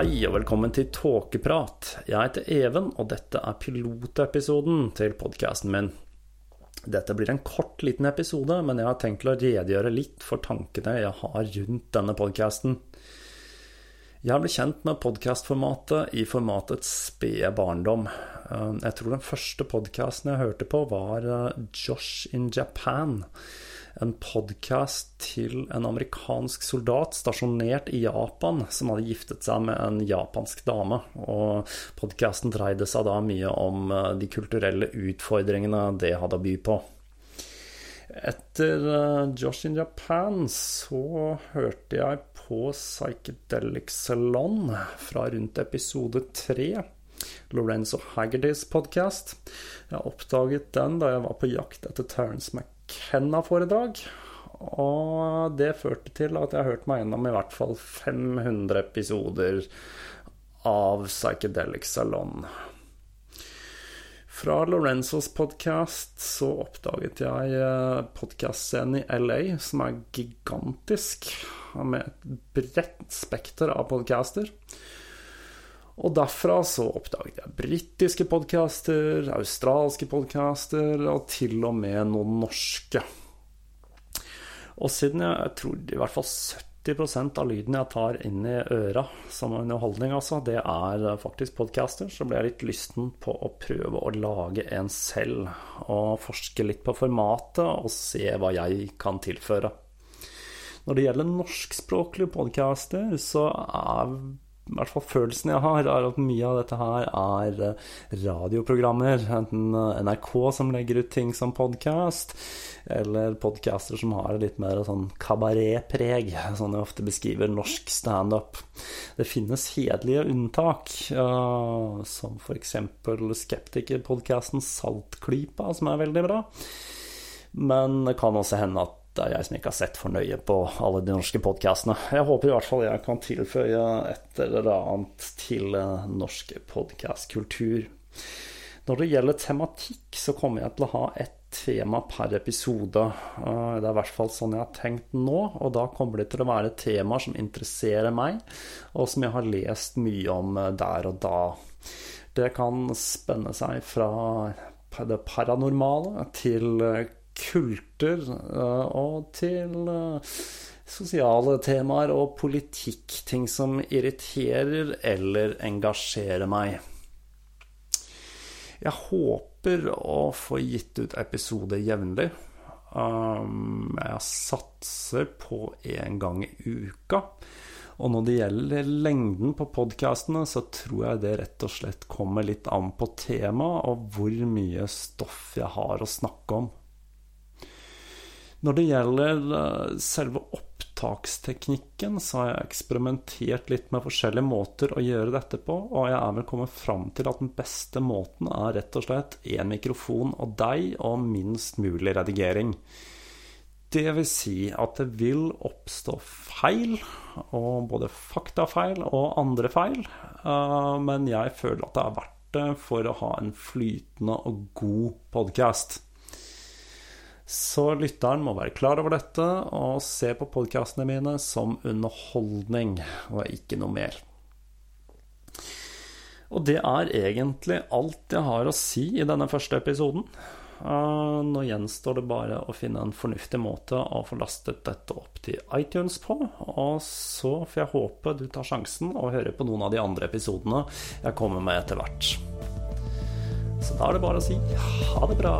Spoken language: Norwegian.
Hei og velkommen til Tåkeprat. Jeg heter Even, og dette er pilotepisoden til podkasten min. Dette blir en kort, liten episode, men jeg har tenkt å redegjøre litt for tankene jeg har rundt denne podkasten. Jeg ble kjent med podkastformatet i formatets spede barndom. Jeg tror den første podkasten jeg hørte på, var Josh in Japan en podkast til en amerikansk soldat stasjonert i Japan, som hadde giftet seg med en japansk dame. Og podkasten dreide seg da mye om eh, de kulturelle utfordringene det hadde å by på. Etter eh, Josh in Japan så hørte jeg på Psychedelic Salon fra rundt episode tre. Lorenzo Haggertys podkast. Jeg oppdaget den da jeg var på jakt etter Terence McCann McKenna-foredrag. Og det førte til at jeg hørte meg gjennom i hvert fall 500 episoder av Psychedelic Salon. Fra Lorenzos podkast så oppdaget jeg eh, podkastscenen i LA, som er gigantisk, med et bredt spekter av podcaster. Og derfra så oppdaget jeg britiske podcaster, australske podcaster og til og med noen norske. Og siden jeg, jeg tror i hvert fall 70% av lyden jeg tar inn i øra som underholdning, altså, det er faktisk podcaster, så ble jeg litt lysten på å prøve å lage en selv. Og forske litt på formatet og se hva jeg kan tilføre. Når det gjelder norskspråklige podcaster, så er i hvert fall følelsen jeg har, er at mye av dette her er eh, radioprogrammer. Enten eh, NRK som legger ut ting som podkast, eller podcaster som har litt mer sånn kabaretpreg, sånn jeg ofte beskriver norsk standup. Det finnes hederlige unntak, uh, som f.eks. skeptikerpodkasten Saltklypa, som er veldig bra. Men det kan også hende at det er jeg som ikke har sett for nøye på alle de norske podkastene. Jeg håper i hvert fall jeg kan tilføye et eller annet til eh, norsk podkastkultur. Når det gjelder tematikk, så kommer jeg til å ha ett tema per episode. Eh, det er i hvert fall sånn jeg har tenkt nå, og da kommer det til å være temaer som interesserer meg, og som jeg har lest mye om eh, der og da. Det kan spenne seg fra det paranormale til kulter eh, og til eh, sosiale temaer og politikk. Ting som irriterer eller engasjerer meg. Jeg håper å få gitt ut episoder jevnlig. Um, jeg satser på én gang i uka. Og når det gjelder lengden på podkastene, så tror jeg det rett og slett kommer litt an på temaet og hvor mye stoff jeg har å snakke om. Når det gjelder eh, selve opptaksteknikken, så har jeg eksperimentert litt med forskjellige måter å gjøre dette på, og jeg er vel kommet fram til at den beste måten er rett og slett én mikrofon og deg og minst mulig redigering. Det vil si at det vil oppstå feil, og både faktafeil og andre feil, eh, men jeg føler at det er verdt det for å ha en flytende og god podkast. Så lytteren må være klar over dette og se på podkastene mine som underholdning, og ikke noe mer. Og det er egentlig alt jeg har å si i denne første episoden. Ah, nå gjenstår det bare å finne en fornuftig måte å få lastet dette opp til iTunes på. Og så får jeg håpe du tar sjansen og hører på noen av de andre episodene jeg kommer med etter hvert. Så da er det bare å si ha det bra.